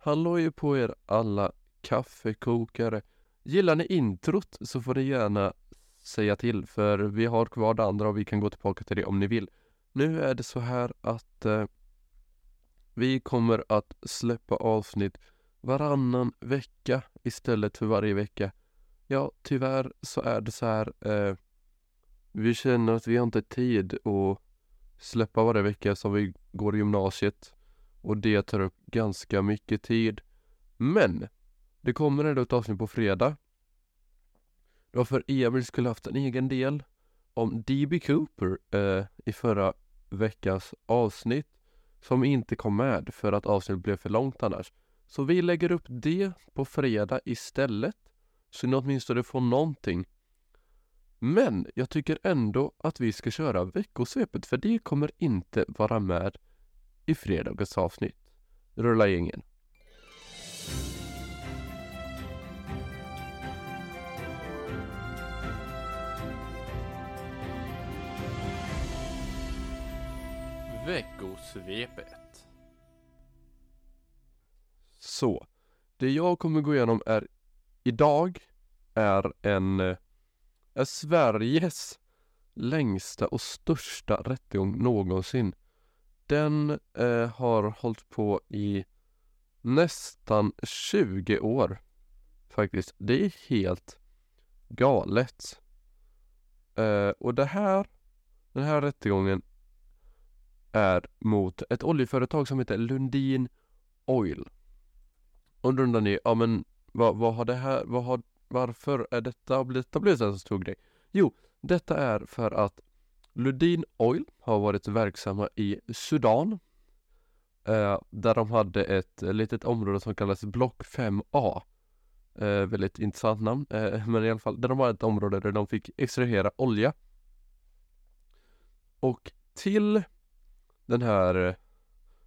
Hallå ju på er alla kaffekokare. Gillar ni introt så får ni gärna säga till för vi har kvar det andra och vi kan gå tillbaka till det om ni vill. Nu är det så här att eh, vi kommer att släppa avsnitt varannan vecka istället för varje vecka. Ja, tyvärr så är det så här. Eh, vi känner att vi har inte tid att släppa varje vecka som vi går i gymnasiet och det tar upp ganska mycket tid. Men det kommer ändå ett avsnitt på fredag. Då för Emil skulle haft en egen del om D.B. Cooper eh, i förra veckans avsnitt som inte kom med för att avsnittet blev för långt annars. Så vi lägger upp det på fredag istället så ni åtminstone får någonting. Men jag tycker ändå att vi ska köra veckosvepet för det kommer inte vara med i fredagens avsnitt. Rulla gängen. Veckosvepet. Så, det jag kommer gå igenom är idag är en är Sveriges längsta och största rättegång någonsin. Den eh, har hållit på i nästan 20 år faktiskt. Det är helt galet. Eh, och det här, den här rättegången är mot ett oljeföretag som heter Lundin Oil. Och då undrar ni, ja men vad, vad har det här, vad har, varför är detta, detta blivit en så stor grej? Jo, detta är för att Lundin Oil har varit verksamma i Sudan eh, Där de hade ett litet område som kallas Block 5A eh, Väldigt intressant namn eh, Men i alla fall, där de hade ett område där de fick extrahera olja. Och till den här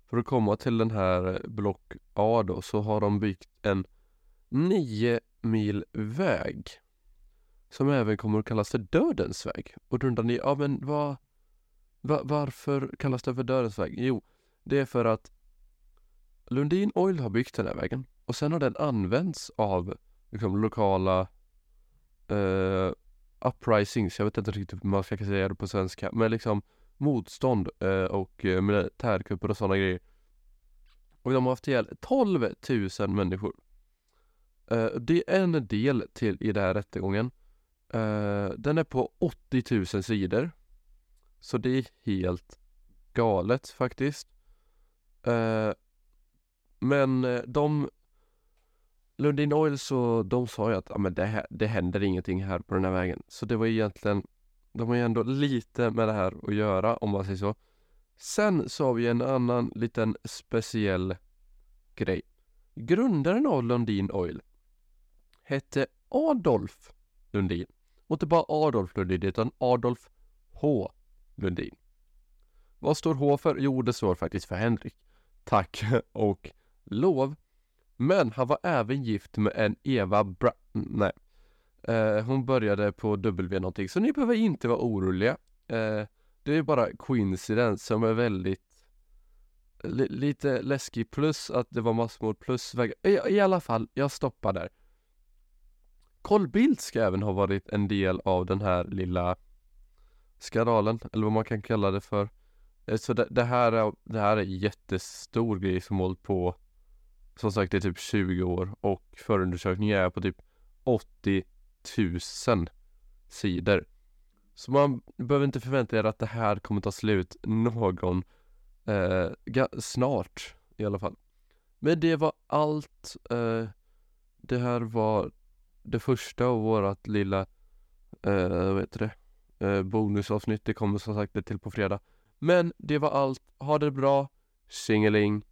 För att komma till den här Block A då så har de byggt en 9 mil väg som även kommer att kallas för Dödens väg. Och då undrar ni, ja men vad, va, varför kallas det för Dödens väg? Jo, det är för att Lundin Oil har byggt den här vägen och sen har den använts av liksom, lokala eh, uprisings, jag vet inte riktigt hur man ska säga det på svenska, men liksom motstånd eh, och eh, militärkupper och sådana grejer. Och de har haft ihjäl 12 000 människor. Eh, det är en del till i den här rättegången. Uh, den är på 80 000 sidor. Så det är helt galet faktiskt. Uh, men eh, de Lundin Oil så de sa ju att ah, men det, det händer ingenting här på den här vägen. Så det var egentligen De har ju ändå lite med det här att göra om man säger så. Sen så har vi en annan liten speciell grej. Grundaren av Lundin Oil hette Adolf Lundin. Och inte bara Adolf Lundin utan Adolf H Lundin. Vad står H för? Jo, det står faktiskt för Henrik. Tack och lov. Men han var även gift med en Eva Bra... Nej. Eh, hon började på W någonting, så ni behöver inte vara oroliga. Eh, det är bara coincidence som är väldigt li lite läskig plus att det var massmord plus I, I alla fall, jag stoppar där. Carl Bildt ska även ha varit en del av den här lilla skandalen, eller vad man kan kalla det för. Eh, så det, det, här är, det här är en jättestor grej som hållit på som sagt i typ 20 år och förundersökningen är på typ 80 000 sidor. Så man behöver inte förvänta er att det här kommer ta slut någon eh, snart i alla fall. Men det var allt. Eh, det här var det första av vårat lilla, eh, vad heter det, eh, bonusavsnitt. Det kommer som sagt till på fredag. Men det var allt. Ha det bra. Singeling.